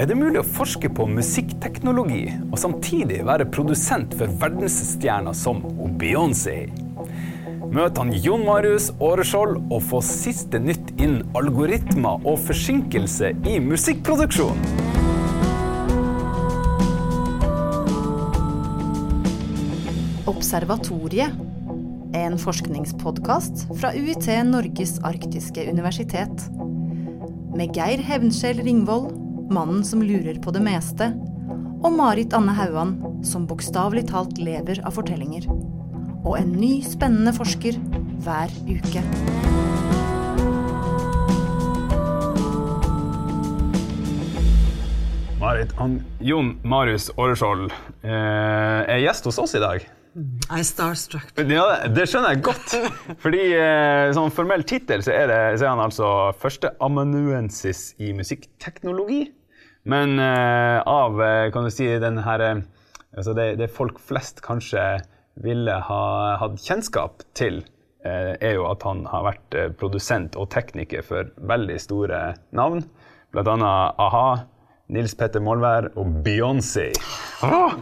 Er det mulig å forske på musikkteknologi og samtidig være produsent for verdensstjerner som Beyoncé? Møt han Jon Marius Åreskjold og få siste nytt innen algoritmer og forsinkelse i musikkproduksjon. Observatoriet. En forskningspodkast fra UiT Norges arktiske universitet. Med Geir Hevnskjell Ringvold, mannen som lurer på det meste, og Marit Anne Hauan, som bokstavelig talt lever av fortellinger. Og en ny, spennende forsker hver uke. Marit, han, Jon Marius Åreskjold eh, er gjest hos oss i dag. I starstruck. Ja, det skjønner jeg godt. Fordi eh, sånn formell tittel så er, så er han altså førsteamanuensis i musikkteknologi. Men uh, av eh, kan du si den her eh, altså det, det folk flest kanskje ville ha hatt kjennskap til, uh, er jo at han har vært produsent og tekniker for veldig store navn. Annet a-ha, Nils Petter Molvær og Beyoncé. Åh,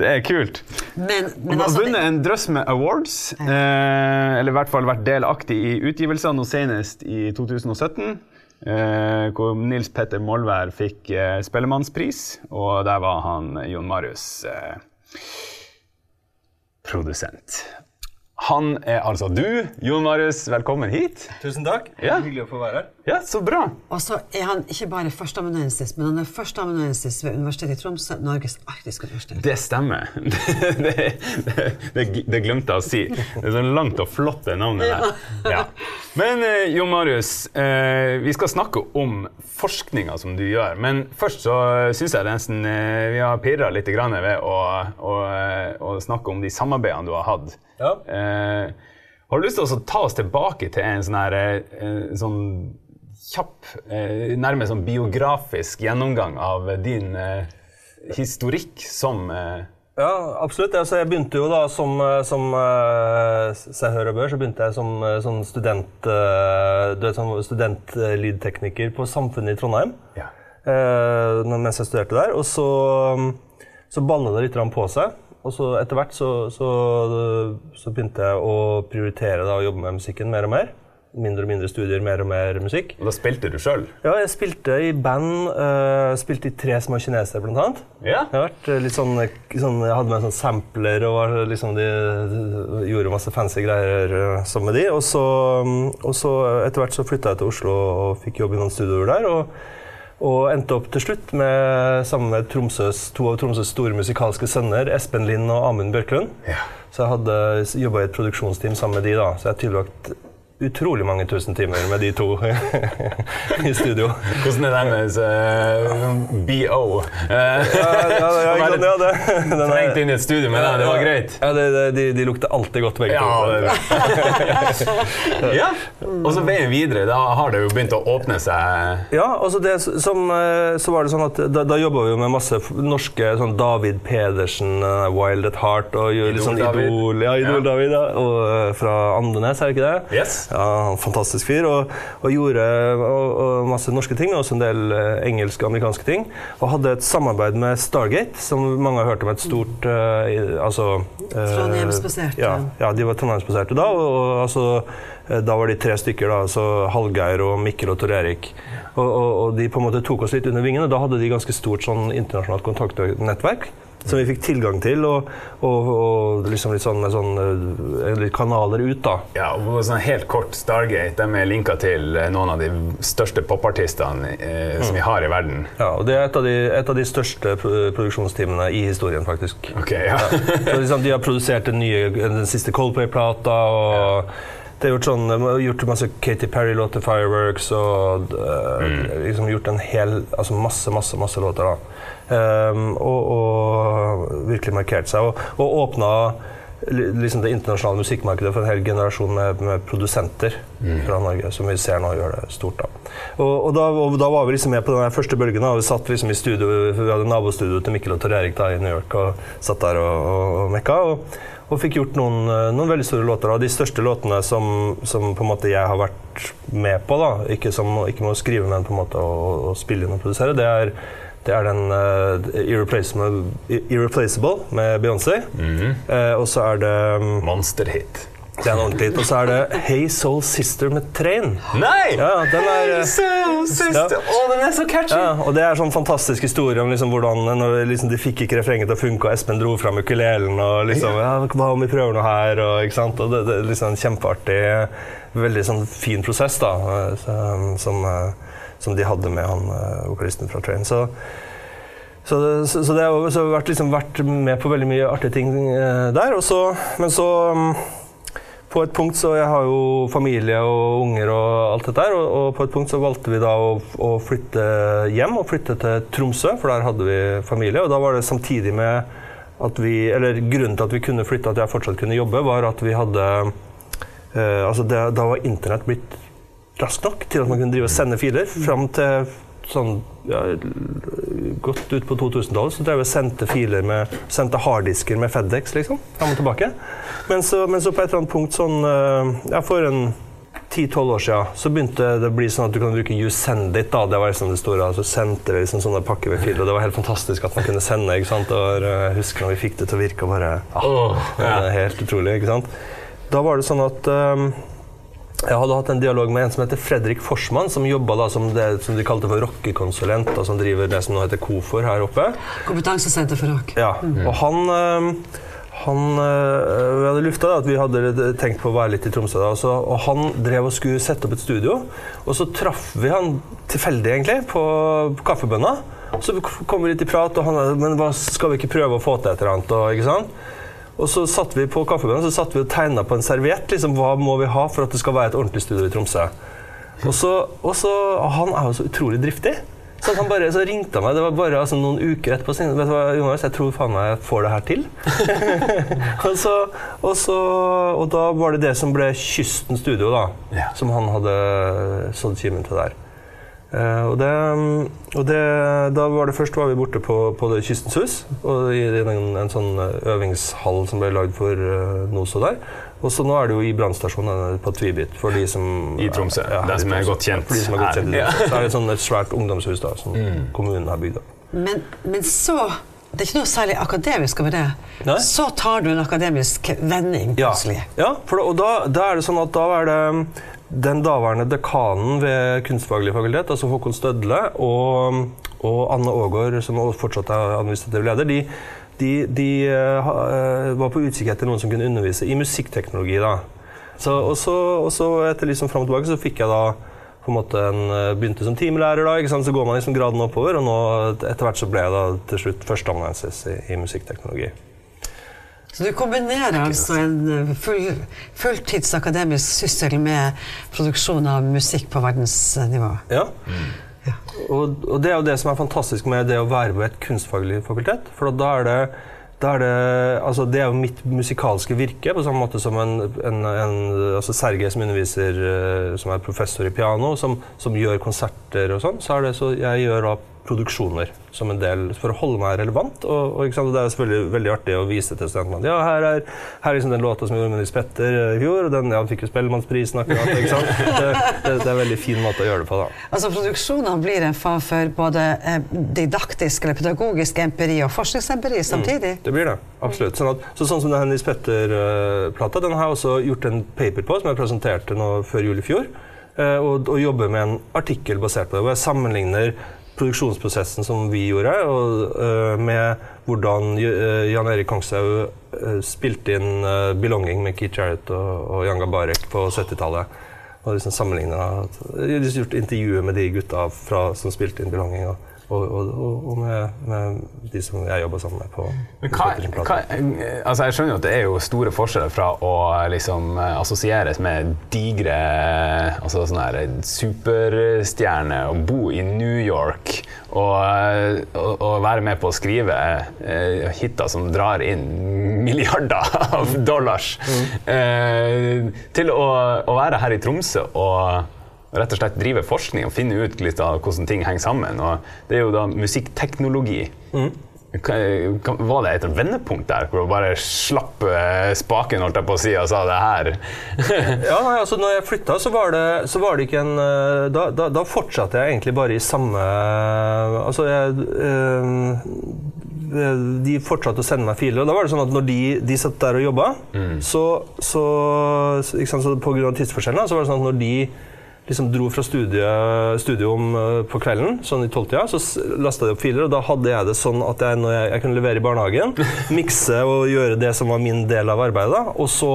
det er kult. Men, Han har altså, vunnet en drøss med awards, eh, eller i hvert fall vært delaktig i utgivelsene, nå senest i 2017. Eh, hvor Nils Petter Molvær fikk eh, Spellemannspris, og der var han Jon Marius eh, produsent. Han er altså du, Jon Marius. Velkommen hit. Tusen takk. Ja. Hyggelig å få være her. Ja, så bra. og så er han ikke bare førsteamanuensis, men han er førsteamanuensis ved Universitetet i Tromsø, Norges arktiske universitet. Det stemmer. Det, det, det, det glemte jeg å si. Det er så langt og flott det navnet der. Ja. Men eh, Jon Marius, eh, vi skal snakke om forskninga som du gjør. Men først så syns jeg nesten eh, vi har pirra litt grann ved å, å, å snakke om de samarbeidene du har hatt. Ja. Eh, har du lyst til å ta oss tilbake til en sånn her eh, sånn kjapp, eh, nærmest sånn biografisk gjennomgang av din eh, historikk som eh, Ja, absolutt. Altså, jeg begynte jo da som, eh, som seg hør og bør, så begynte jeg som eh, sånn student, sånn studentlydtekniker på Samfunnet i Trondheim. ja. mens jeg studerte der. Og så, så balla det litt på seg. Og så etter hvert så, så, så begynte jeg å prioritere da, å jobbe med musikken mer og mer. Mindre og mindre studier, mer og mer musikk. Og da spilte du sjøl? Ja, jeg spilte i band. Uh, spilte i Tre små kinesere, blant annet. Yeah. Jeg, vært eh, litt sånn, sånn, jeg hadde med sånn sampler og var liksom de, de gjorde masse fancy greier eh, sammen med de. Og så, mm, og så etter hvert så flytta jeg til Oslo og fikk jobb i noen studioer der. Og, og endte opp til slutt med, sammen med Tromsøs, to av Tromsøs store musikalske sønner, Espen Lind og Amund Bjørklund. Ja. Så jeg hadde jobba i et produksjonsteam sammen med de da. Så jeg tilbrakt utrolig mange tusen timer med de to i studio. Hvordan er den uh, BO? Uh, Ja, ja, ja, ja, det, den er- Trengt inn i et studio med den, det var greit? Ja, det, det, de, de lukter alltid godt, begge Ja, to. det ja. Og så veien videre, da har det jo begynt å åpne seg Ja, altså det som, eh, så var det sånn at Da, da jobba vi jo med masse norske sånn David Pedersen, eh, Wild at Heart og litt sånn Idol-David. Ja, Idol Ja. David, ja, og eh, fra Andenes, er det ikke det? Yes. Ja, fantastisk fyr. Og, og gjorde og, og masse norske ting, og også en del eh, engelske og amerikanske ting. Og hadde et samarbeid med Stargate, som mange har hørt om et stort uh, altså, uh, Trondheimsbaserte. Ja, ja, de var trondheimsbaserte da. Og, og altså, eh, da var de tre stykker, da, altså Hallgeir og Mikkel og Tor Erik. Og, og, og de på en måte tok oss litt under vingene. da hadde de ganske stort sånn internasjonalt kontaktnettverk. Som vi fikk tilgang til, og, og, og liksom litt sånn, sånn kanaler ut, da. Ja, og sånn Helt kort, Stargate de er linka til eh, noen av de største popartistene eh, som vi har i verden. Ja, og Det er et av de, et av de største pro- produksjonsteamene i historien, faktisk. Ok, ja. Så liksom, de har produsert den, nye, den siste Coldplay-plata. og det er gjort, sånn, gjort masse Katy Perry-låter, Fireworks, og eh, liksom gjort en hel, altså masse, masse, masse låter. da. Um, og, og virkelig markert seg. Og, og åpna liksom det internasjonale musikkmarkedet for en hel generasjon med, med produsenter fra Norge, som vi ser nå gjør det stort. da. Og, og, da, og da var vi liksom med på den første bølgen. da, Vi satt liksom i studio, vi hadde nabostudio til Mikkel og Tor Erik da, i New York, og satt der og, og, mekka. Og, og fikk gjort noen, eh, noen veldig store låter. Og de største låtene som, som på en måte jeg har vært med på, da, ikke, som, ikke med å skrive, men på en måte å, å spille inn og produsere, det er Det er den uh, Irreplaceable, Irreplaceable med Beyoncé. Eh, og så er det um, Monsterhit. Det er en ordentlig hit. Og så er det Hey Soul Sister med Train. Nei! Ja, den er hey Soul Sister! Ja. Oh, den er så catchy! ja, og det er sånn fantastisk historie om liksom hvordan når liksom, de fikk ikke refrenget til å funke, og Espen dro fram ukulelen og liksom ja, Hva om vi prøver noe her? Og, ikke sant? og det, det er liksom en kjempeartig, veldig sånn fin prosess da, eh, som, som, de hadde med han eh, vokalisten fra Train. Så så så så det har vi vært, liksom, vært med på veldig mye artige ting eh, der. Og så, men så mm, på et punkt så Jeg har jo familie og unger og alt dette der, og, og på et punkt så valgte vi da å, å flytte hjem og flytte til Tromsø, for der hadde vi familie. Og da var det samtidig med at vi Eller grunnen til at vi kunne flytte, at jeg fortsatt kunne jobbe, var at vi hadde eh, Altså det, da var internett blitt raskt nok til at man kunne drive og sende filer. Fram til sånn ja, godt ut på 2000-tallet så drev jeg sendte filer med Sendte harddisker med Fedex, liksom. Fram og tilbake. Men så, men så på et eller annet punkt sånn eh, Ja, for en 10-12 år siden så begynte det å bli sånn at du kan bruke YouSendIt. da, Det var liksom det store, altså sendte vi liksom sånne pakker med filer, og det var helt fantastisk at man kunne sende. ikke sant, og eh, Jeg husker når vi fikk det til å virke, og bare ah, ja. helt utrolig. ikke sant? Da var det sånn at ehm, jeg hadde hatt en dialog med en som heter Fredrik Forsmann, som jobba som det som de kalte for rockekonsulent, og som driver det som nå heter KOFOR her oppe. Kompetansesenter for rock. Ja, og han, øhm, han øh, Vi hadde lufta at vi hadde tenkt på å være litt i Tromsø. Da, og, så, og han drev og skulle sette opp et studio. Og så traff vi han tilfeldig, egentlig, på, på Kaffebønna. Så kom vi litt i prat, og han Men hva, skal vi ikke prøve å få til et eller annet? Og, ikke sant? Og så satt vi på kaffebønna så satt vi og tegna på en serviett. Liksom, hva må vi ha for at det skal være et ordentlig studio i Tromsø? Og så, og så, Han er jo så utrolig driftig. Så, han bare, så ringte han meg det var bare altså, noen uker etterpå. Så, vet du hva, Jonas, jeg tror faen meg jeg får det her til. og, så, og, så, og da var det det som ble Kysten studio, da. Ja. Som han hadde sådd kimen til der. Eh, og det, og det, da var det først var vi borte på, på det Kystens hus, og i en, en sånn øvingshall som ble lagd for uh, NOSO der. Og så nå er det jo i brannstasjonen på Tvibit, for de som I Tromsø, Ja, den som er godt kjent Ja, For de som er godt kjent Ja. Så er det sånn et svært ungdomshus da, som Mm. kommunen har bygd. Men, men så Det er ikke noe særlig akademisk over det. Nei. Så tar du en akademisk vending Ja, plutselig. ja for da, og da, da er det sånn at da er det um, den daværende dekanen ved Kunstfaglig fakultet, altså Håkon Stødle, og, og Anne Aagaard, som fortsatt er administrativ leder, de, de, de uh, var på utkikk etter noen som kunne undervise i musikkteknologi. da. Så, og, så, og så etter liksom fram og tilbake så fikk jeg da på en måte en, eh, begynte som timelærer. da, ikke sant? Så går man liksom graden oppover, og nå etter hvert så ble jeg da til slutt førsteamanuensis i, i musikkteknologi. Så du kombinerer altså en eh, full, fulltids akademisk syssel med produksjon av musikk på verdensnivå. Ja. Og, og det er jo det som er fantastisk med det å være ved et kunstfaglig fakultet. For da er det, da er det, altså det er jo mitt musikalske virke, på samme måte som en, en, en altså Sergej som underviser, eh, som er professor i piano, som, som gjør konserter og sånn. Så er det så jeg gjør da produksjoner som en del for å holde meg relevant. Og, og, og det er selvfølgelig veldig artig å vise til studentene ja, her er, her er liksom den låta som gjorde med Nils Petter eh, i fjor, og den ja, fikk jo Spellemannsprisen akkurat. ikke sant? Det, det, det er en veldig fin måte å gjøre det på, da. Altså Produksjonene blir en fag for både eh, didaktisk eller pedagogisk empiri og forskningsempiri samtidig. Det blir det. Absolutt. Sånn, at, så sånn som den Nils Petter-plata, den har jeg også gjort en paper på, som jeg presenterte nå før jul i fjor. eh, Og, og jobber med en artikkel basert på det, hvor jeg sammenligner produksjonsprosessen som vi gjorde, og, eh, med hvordan eh, Jan Erik Kongshaug eh, spilte inn 'Belonging' med Keith Jarrett og, og Jan Gabarek på 70-tallet. Og liksom Jeg gjort intervjuer med de gutta fra, som spilte inn 'Belonging'. Og, og, og, og, med, med de som jeg jobber sammen med på Men hva, hva, altså jeg skjønner jo at det er jo store forskjeller fra å liksom eh, assosieres med digre altså sånne her superstjerner og bo i New York og, eh, og, være med på å skrive uh, hiter som drar inn milliarder av dollars, eh, til å, å være her i Tromsø og rett og slett drive forskning og finne ut litt av hvordan ting henger sammen. Og det er jo da musikkteknologi. Hva- Var det et vendepunkt der, hvor du bare slapp eh, spaken holdt jeg på å si, og sa det her? Ja, nei, altså når jeg flytta, så var det, så var det ikke en eh, da, da, da fortsatte jeg egentlig bare i samme Altså, jeg øh, De fortsatte å sende meg filer. Og da var det sånn at når de, de satt der og jobba, mm. så, så, sant, så På grunn av tidsforskjellen så var det sånn at når de liksom dro fra studiet, studio om, eh, på kvelden, sånn i tolvtida, så lasta de opp filer, og da hadde jeg det sånn at jeg, når jeg, jeg kunne levere i barnehagen, mikse og gjøre det som var min del av arbeidet, da, og så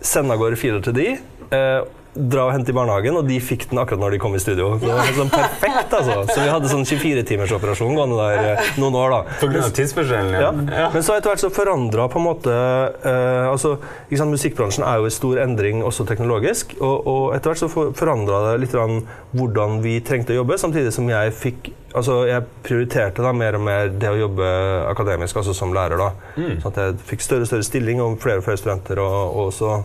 sende av gårde filer til de. Eh, dra og hente i barnehagen, og de fikk den akkurat når de kom i studio. Så det var sånn perfekt, altså. Så vi hadde sånn 24-timersoperasjon gående der eh, noen år, da. På grunn av tidsforskjellen? Ja. Men så etter hvert så forandra på en måte eh, altså, ikke sant, Musikkbransjen er jo i stor endring også teknologisk. Og, og etter hvert så for, forandra det litt grann hvordan vi trengte å jobbe, samtidig som jeg fikk Altså, jeg prioriterte da mer og mer det å jobbe akademisk, altså som lærer. da. Sånn at jeg fikk større og større stilling og flere og flere studenter. og, og så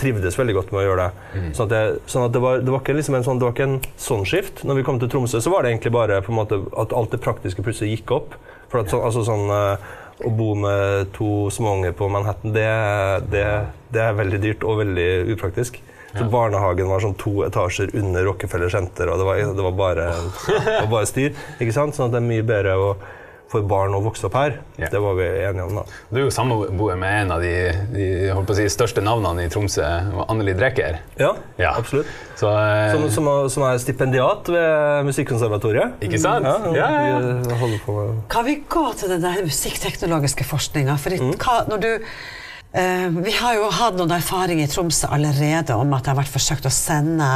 trivdes veldig godt med å gjøre det. Sånn at, jeg, sånn at det, var, det, var ikke liksom en sånn, det var ikke en sånn skift. Når vi kom til Tromsø, så var det egentlig bare på en måte at alt det praktiske plutselig gikk opp. For at, så, altså sånn, eh, Å bo med to småunger på Manhattan, det, det, det er veldig dyrt og veldig upraktisk. Så Barnehagen var sånn to etasjer under Rockefeller Center, og det var, det var, bare, var bare styr. ikke sant? Sånn at det er mye bedre å, for barn å vokse opp her. Ja. Det var vi enige om. da. Du er jo samboer med en av de, de holdt på å si, største navnene i Tromsø, Anneli Drecker. Ja, Ja. absolutt. Så, uh, Som, som, som er stipendiat ved Musikkonservatoriet. Ikke sant? Ja, Ja, ja, ja. Vi holder på med Kan vi gå til den der musikkteknologiske forskninga? For Mm. hva, når du eh, Vi har jo hatt noen erfaring i Tromsø allerede om at det har vært forsøkt å sende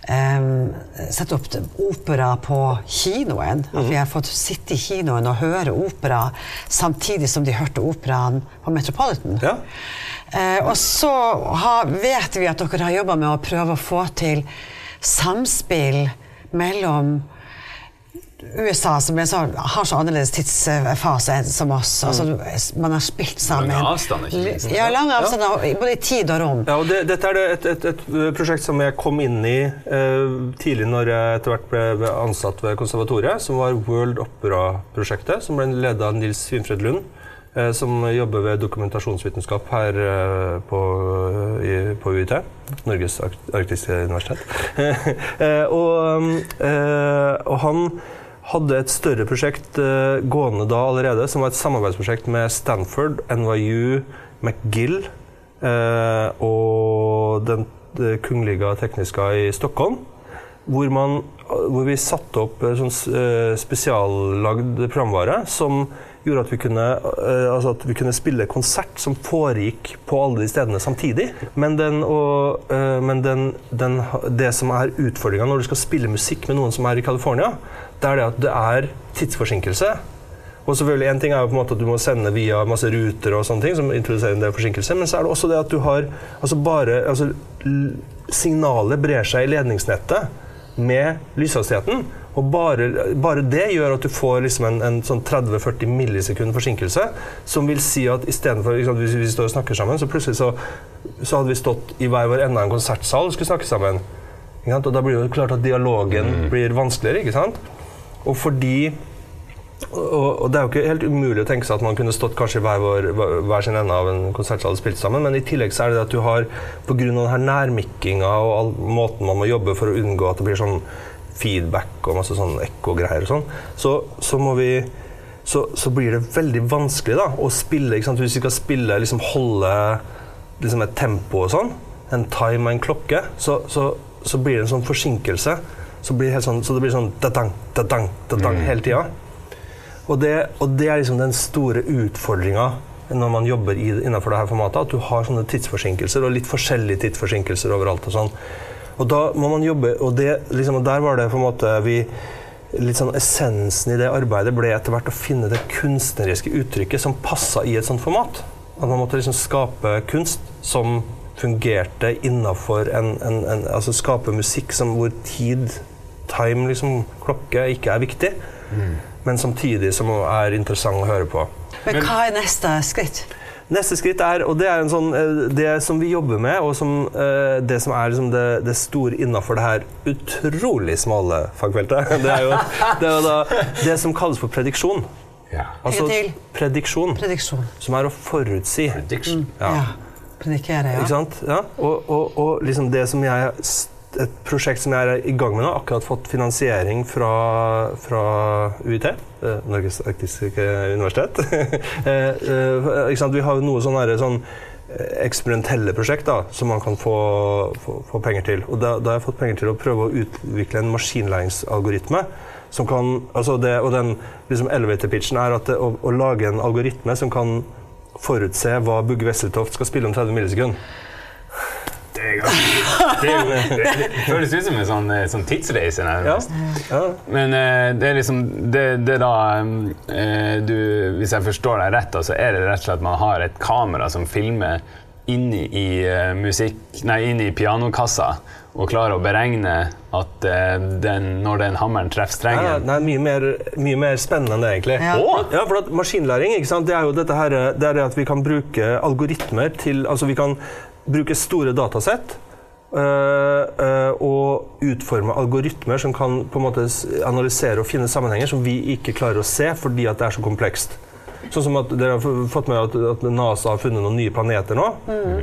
Sette opp opera på kinoen. At vi har fått sitte i kinoen og høre opera samtidig som de hørte operaen på Metropolitan. Ja. Eh, og så har, vet vi at dere har jobba med å prøve å få til samspill mellom USA, som er så, har så annerledes tidsfase som oss. Altså, man har spilt sammen. Lange avstander, ikke minst. Ja, lange avstander, både i tid og rom. Ja, og det, dette er et, et, et prosjekt som jeg kom inn i eh, tidlig når jeg etter hvert ble, ansatt ved konservatoriet, som var World Opera-prosjektet, som ble ledet av Nils Finfred Lund, eh, som jobber ved dokumentasjonsvitenskap her eh, på, i, på UiT, Norges arktiske universitet. Eh, og, eh, og han hadde et større prosjekt uh, gående da allerede, som var et samarbeidsprosjekt med Stanford, NYU, McGill uh, og Den uh, Kungliga Tekniska i Stockholm. Hvor, man, hvor vi satte opp sånn spesiallagd programvare som gjorde at vi, kunne, eh, altså at vi kunne spille konsert som foregikk på alle de stedene samtidig. Men, den, og, eh, men den, den, det som er utfordringa når du skal spille musikk med noen som er i California, det er det at det er tidsforsinkelse. Og selvfølgelig En ting er jo på en måte at du må sende via masse ruter, og sånne ting, som introduserer en del forsinkelse, men så er det også det at du har altså bare, altså, Signalet brer seg i ledningsnettet med lyshastigheten. Og bare, bare det gjør at du får liksom en, en sånn 30-40 millisekund forsinkelse. Som vil si at istedenfor liksom, Hvis vi står og snakker sammen, så plutselig så, så hadde vi stått i hver vår ende av en konsertsal og skulle snakke sammen. Og da blir det klart at dialogen blir vanskeligere. ikke sant? Og fordi og, og Det er jo ikke helt umulig å tenke seg at man kunne stått kanskje i hver, vår, hver sin ende av en konsertsal og spilt sammen, men i tillegg så er det det at du har pga. nærmikkinga og all måten man må jobbe for å unngå at det blir sånn feedback og masse sånn ekkogreier og sånn, så, så må vi så, så blir det veldig vanskelig da, å spille. Hvis vi skal spille, liksom holde liksom et tempo og sånn, en time og en klokke, så, så, så blir det en sånn forsinkelse. Så, blir det helt sånn, så det blir sånn da-dang, da-dang, da-dang hele tida. Og det, og det er liksom den store utfordringa når man jobber i, innenfor det her formatet, at du har sånne tidsforsinkelser, og litt forskjellige tidsforsinkelser overalt. Og sånn. Og da må man jobbe, og, det, liksom, der var det på en måte vi litt sånn Essensen i det arbeidet ble etter hvert å finne det kunstneriske uttrykket som passa i et sånt format. At man måtte liksom skape kunst som fungerte innafor en, en, en Altså skape musikk som, hvor tid, time, liksom, klokke, ikke er viktig. Men samtidig som er interessant å høre på. Men hva er neste skritt? Neste skritt er, og det er en sånn, eh, det som vi jobber med, og som, eh, det som er liksom det, det store innafor det her utrolig smale fagfeltet, det er jo, det er da det som kalles for prediksjon. Ja. Altså prediksjon, Prediksjon. som er å forutsi. Prediksjon. Ja. Ja. Predikere, ja. Ikke sant? Ja. Og, og, og liksom det som jeg Et prosjekt som jeg er i gang med nå, akkurat fått finansiering fra, fra UiT, eh, Norges arktiske universitet. eh, eh, ikke sant? Vi har jo noe sånn herre sånn eh, eksperimentelle prosjekt da, som man kan få, få, få penger til. Og da, da har jeg fått penger til å prøve å utvikle en maskinlæringsalgoritme. Som kan, altså det, og den liksom elevator-pitchen er at det, å, å lage en algoritme som kan forutse hva Bugge Wesseltoft skal spille om 30 millisekunder. Det, er ganske- det, er det, det føles ut som en sånn, eh, sånn tidsreise. Nærmest. Ja. Men eh, det er liksom det, det er da eh, du, Hvis jeg forstår deg rett, så er det rett og slett at man har et kamera som filmer inni i uh, musikk Nei, inni pianokassa og klarer å beregne at eh, den, når den hammeren treffer strengen nei, mye, mer, mye mer spennende enn det, egentlig. Ja. Ja, for at Maskinlæring ikke sant? det er jo dette her, det er det at vi kan bruke algoritmer til Altså vi kan bruke store datasett og utforme algoritmer som kan på en måte analysere og finne sammenhenger som vi ikke klarer å se fordi at det er så komplekst. Sånn som at Dere har fått med at, at NASA har funnet noen nye planeter nå.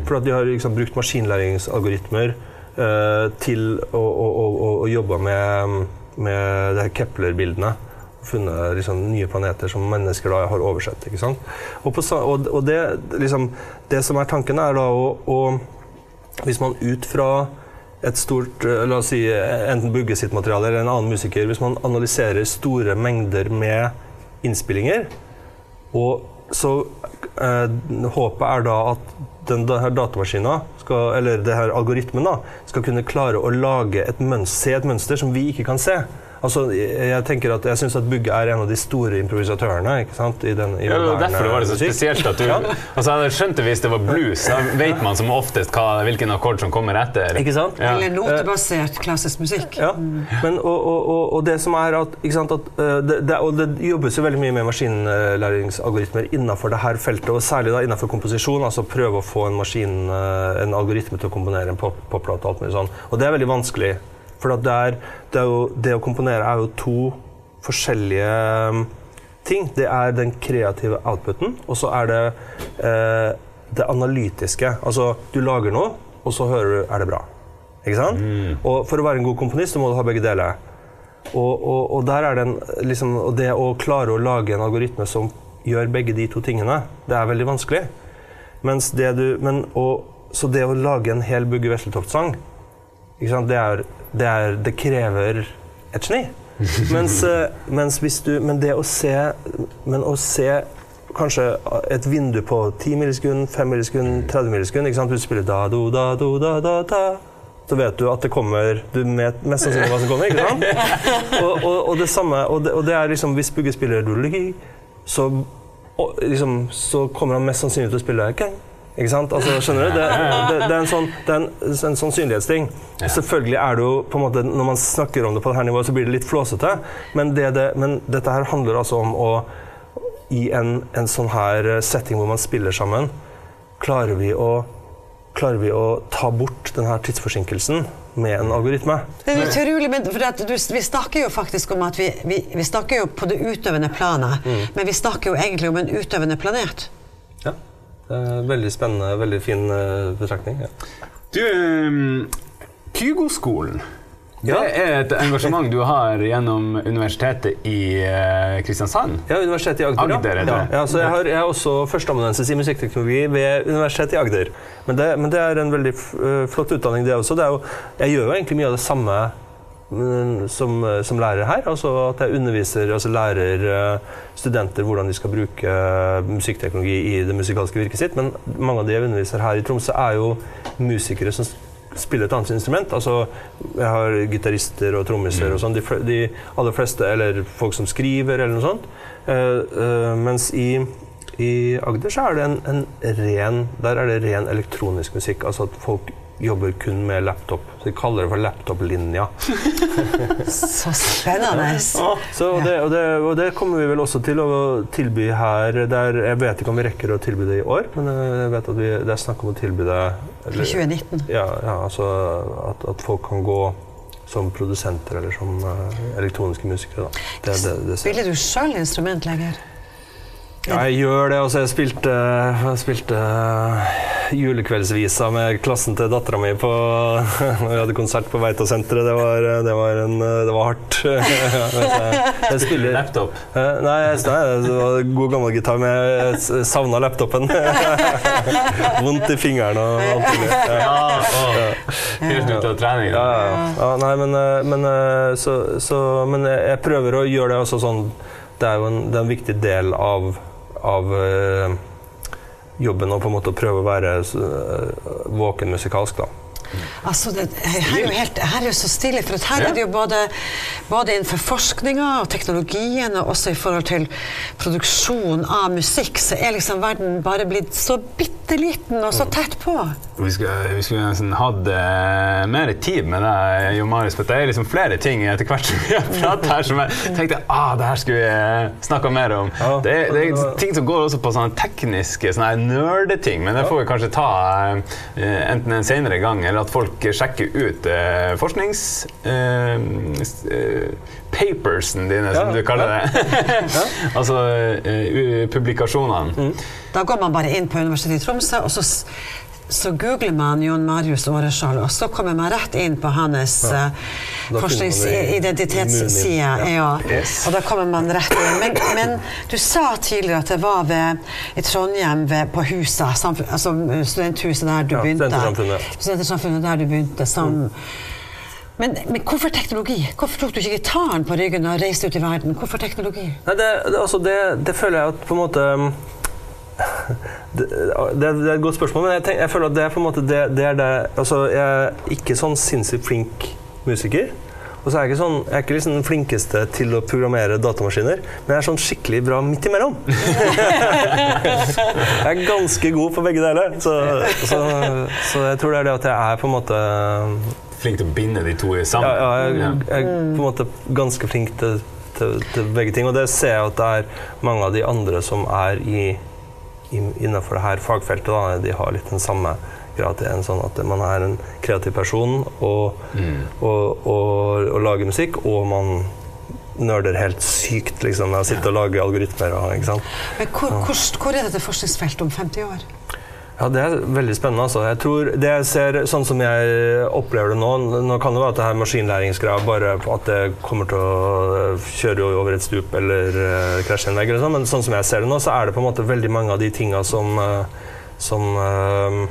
For at de har liksom, brukt maskinlæringsalgoritmer øh, til å, å, å, å, å jobbe med, med Kepler-bildene. Funnet liksom, nye planeter som mennesker da har oversett. Og, på, og, og det, liksom, det som er tanken, er da å, å Hvis man ut fra et stort eh, La oss si eh, enten Bugge sitt materiale eller en annen musiker Hvis man analyserer store mengder med innspillinger, og så eh, Håpet er da at den, her datamaskinen, skal, eller det her algoritmen, da, skal kunne klare å lage et mønster, se et mønster som vi ikke kan se. Altså, jeg, tenker at jeg syns at Bugge er en av de store improvisatørene. ikke sant? I den, i Ja, det var moderne derfor det var det så spesielt at du Ja. altså, Jeg hadde skjønt det hvis det var blues. Da vet man som oftest hva, hvilken akkord som kommer etter. Ikke sant? Ja. Eller notebasert klassisk musikk. Ja, men, og, og, og, og det som er at, ikke sant, at eh, det, det, og det jobbes jo veldig mye med maskinlæringsalgoritmer innenfor det her feltet, og særlig da innenfor komposisjon. altså Prøve å få en maskin, eh, en algoritme til å komponere en pop- popplate og alt mulig sånn. Og det er veldig vanskelig. For det, er, det, er jo, det å komponere er jo to forskjellige um, ting. Det er den kreative outputen, og så er det eh, det analytiske. Altså, du lager noe, og så hører du er det bra. Ikke sant? Og for å være en god komponist så må du ha begge deler. Og, og, og, der er det, liksom, det å klare å lage en algoritme som gjør begge de to tingene, det er veldig vanskelig. Mens det du, men, og, så det å lage en hel Bugge Vesletoft-sang, det, det, det krever et geni. Mens, eh, mens hvis du, men det å se, men å se kanskje et vindu på 10 millisekund, 5 millisekund, 30 millisekund ikke sant? Du spiller da, do, da, do, da, da, da. Så vet du at det kommer Du vet mest sannsynlig hva som kommer. ikke sant? Og, og, og det samme, og det, og det er liksom Hvis Bugge spiller doodle-gee, så, liksom, så kommer han mest sannsynlig til å spille gang. Ikke sant? Altså, skjønner du? Det, det, det er en sånn, det er en, en sannsynlighetsting. Selvfølgelig er det jo på en måte, Når man snakker om det på dette nivået, så blir det litt flåsete. Men, det, det, men dette her handler altså om å I en, en sånn her setting hvor man spiller sammen, klarer vi å klarer vi å ta bort denne tidsforsinkelsen med en algoritme. Det er utrolig, men for at du, Vi snakker jo faktisk om at vi, vi, vi snakker jo på det utøvende planet, Mm. men vi snakker jo egentlig om en utøvende planet. Veldig spennende, veldig fin eh, betraktning. Ja. Du, um, Kygo-skolen. Ja. Det er et engasjement du har gjennom universitetet i eh, Kristiansand. Ja, Universitetet i Agder. Agder, ja. Ja, så jeg, har, jeg er også førsteamanuensis i musikkteknologi ved Universitetet i Agder. Men det, men det er en veldig øh, flott utdanning, det også. Det jo, jeg gjør jo egentlig mye av det samme mm, som, øh, som lærer her. Altså at jeg underviser, altså lærer øh, studenter hvordan de skal bruke musikkteknologi i det musikalske virket sitt. Men mange av de jeg underviser her i Tromsø, er jo musikere som spiller et annet instrument. Altså, jeg har gitarister og trommiser og sånn. De, de aller fleste, eller folk som skriver, eller noe sånt. Uh, uh, mens i, i Agder så er det en, en ren Der er det ren elektronisk musikk. Altså at folk jobber kun med laptop. Så de kaller det for laptop-linja. Så spennende! Så, det, og, det, og det kommer vi vel også til å tilby her. Der, jeg vet ikke om vi rekker å tilby det i år, men jeg vet at vi, det er snakk om å tilby det I 2019. ja, ja, altså at, at folk kan gå som produsenter eller som eh, elektroniske musikere. Da. Det, det, det. Spiller du sjøl instrumentlegger? Ja, jeg gjør det. Altså, jeg spilte, jeg spilte julekveldsvisa med klassen til dattera mi på Vi hadde konsert på Veitasenteret. Det var, det var, en, det var hardt. jeg, jeg spiller Laptop. Eh, Nei, jeg- det var god gammel gitar, men jeg savna laptopen. Vondt i fingeren og alt mulig. Ja. Ja, Helt ut av trening. Ja, ja, nei, men, eh, men, eh, så, så, men jeg prøver å gjøre det også sånn Det er jo en, det er en viktig del av, av jobben å på en måte prøve å være eh, våken musikalsk, da. Altså, det, her, er jo helt, her er jo så stilig, for at her Ja. er det jo både, både innenfor forskninga og teknologien, og også i forhold til produksjon av musikk, så er liksom verden bare blitt så bitte liten og så tett på. Vi skulle, vi skulle nesten hatt eh, mer tid med deg, Jo Marius. For det er liksom flere ting etter hvert som vi har pratet her som jeg tenkte ah, det her skulle vi snakka mer om. Ja. Det, er, det er ting som går også på sånne tekniske sånne nerdeting, men det får vi kanskje ta eh, enten en senere gang, eller at folk sjekker ut eh, forsknings... Eh, eh, papersen dine, som Ja, du kaller det. altså eh, publikasjonene. Da går man bare inn på Universitetet i Tromsø, og så, så googler man Jon Marius Aareskjold, og så kommer man rett inn på hans ja. i- forskningsidentitetsside. Ja. Ja. Yes. Og da kommer man rett inn. Men, men du sa tidligere at det var ved, i Trondheim ved, på Husa, samfunn, altså studenthuset der du Ja, begynte. Studentersamfunnet. Studentersamfunnet der du begynte som men, men hvorfor teknologi? Hvorfor tok du ikke gitaren på ryggen og reiste ut i verden? Hvorfor teknologi? Nei, det, det, altså det, det føler jeg at på en måte det, det, er et godt spørsmål, men jeg, tenker, jeg føler at det er på en måte det, det er det Altså, jeg er ikke sånn sinnssykt flink musiker. Og så er jeg ikke, sånn, jeg er ikke liksom den flinkeste til å programmere datamaskiner, men jeg er sånn skikkelig bra midt imellom. jeg er ganske god på begge deler. Så, så, så jeg tror det er det at jeg er på en måte Flink til å binde de to sammen. ja, jeg, jeg er på en måte ganske flink til, til, til begge ting. Og det ser jeg at det er mange av de andre som er i, innenfor dette fagfeltet. Da, de har litt den samme grad en sånn at man er en kreativ person og, og, og, og lager musikk, og man nerder helt sykt liksom, med å sitte og lage algoritmer. Og, ikke sant? Men hvor, hvor, hvor er dette forskningsfeltet om 50 år? Ja, Det er veldig spennende. altså. Jeg tror det jeg ser, Sånn som jeg opplever det nå Nå kan det være at det her maskinlæringsgreia bare at det kommer til å kjøre over et stup eller uh, krasje en vegg, eller sånn, men sånn som jeg ser det nå, så er det på en måte veldig mange av de tinga som, uh, som uh,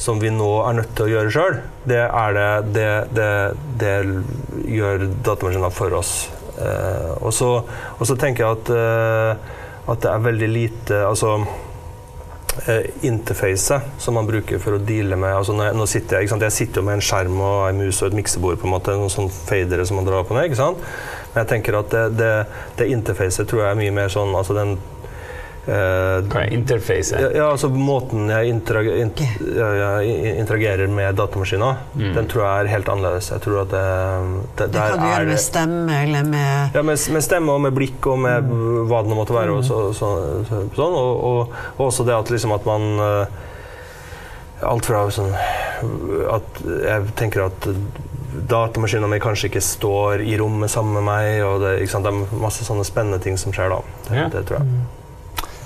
som vi nå er nødt til å gjøre sjøl, det, er det, det, det, det gjør datamaskiner for oss. Uh, og, så, tenker jeg at, eh, at det er veldig lite altså, eh, interfacet som man bruker for å deale med altså når jeg, nå sitter jeg, ikke sant? jeg sitter jo med en skjerm og en mus og et miksebord, på en måte, noen sånne fadere som man drar på ned. ikke sant? Men jeg tenker at det, det, det interfacet tror jeg er mye mer sånn altså den eh, Hva er interfacet? ja, altså måten jeg int interagerer med datamaskiner, den tror jeg er helt annerledes. Jeg tror at det, det, Det der kan du er gjøre med stemme eller med ja, med, med stemme og med blikk og med hva det nå måtte være. Og, så, så, så, sånn, og, og, og også det at, liksom, at man eh, Alt fra sånn At jeg tenker at datamaskina mi kanskje ikke står i rommet sammen med meg. og Det, ikke sant? det er masse sånne spennende ting som skjer da. Det, Ja. det tror jeg.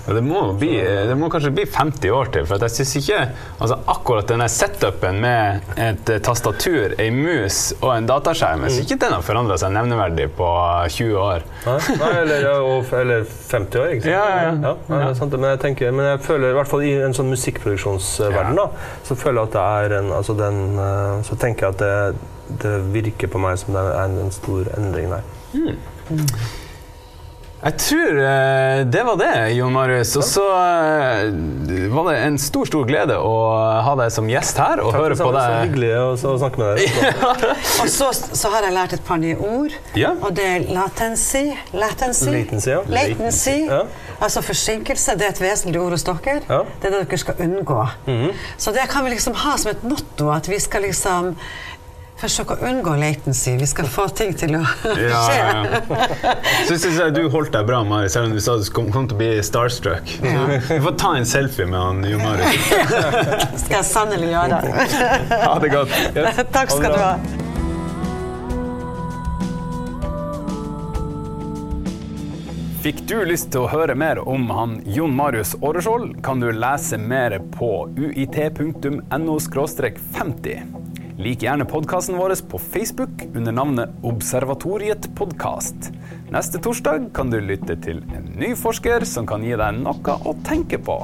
Ja, det, må bli, det må kanskje bli 50 år til. For at jeg synes ikke altså akkurat denne setupen med et eh, tastatur, ei mus og en dataskjerm Jeg synes ikke den har forandra seg nevneverdig på 20 år. Nei, nei eller, ja, og, eller 50 år, ikke sant? Ja, ja, ja. nei, det er sant, men, jeg tenker, men jeg føler, i hvert fall i en sånn musikkproduksjonsverden, da, så føler jeg at det er en altså den, eh, Så tenker jeg at det, det virker på meg som det er en, en stor endring der. Jeg tror eh, det var det, Jon Marius. Og så eh, var det en stor, stor glede å ha deg som gjest her og høre på deg. Så hyggelig å, snakke med deg. Og så, så har jeg lært et par nye ord. Ja. Og det er latency. Latency. Latency, ja. Latency. Ja. Altså forsinkelse. Det er et vesentlig ord hos dere. Ja. Det er det dere skal unngå. Så det kan vi liksom ha som et motto, at vi skal liksom forsøke å unngå latency. Vi skal få ting til å Ja, skje. ja, ja. Så syns jeg du holdt deg bra, Mari, selv om du sa du kom, kom til å bli starstruck. Vi får ta en selfie med han Jon Marius. skal jeg sannelig gjøre. Ha det godt. Takk skal du ha. Fikk du lyst til å høre mer om han Jon Marius Åreskjold, kan du lese mer på uit.no 50. Lik gjerne podkasten vår på Facebook under navnet Observatoriet podkast. Neste torsdag kan du lytte til en ny forsker som kan gi deg noe å tenke på.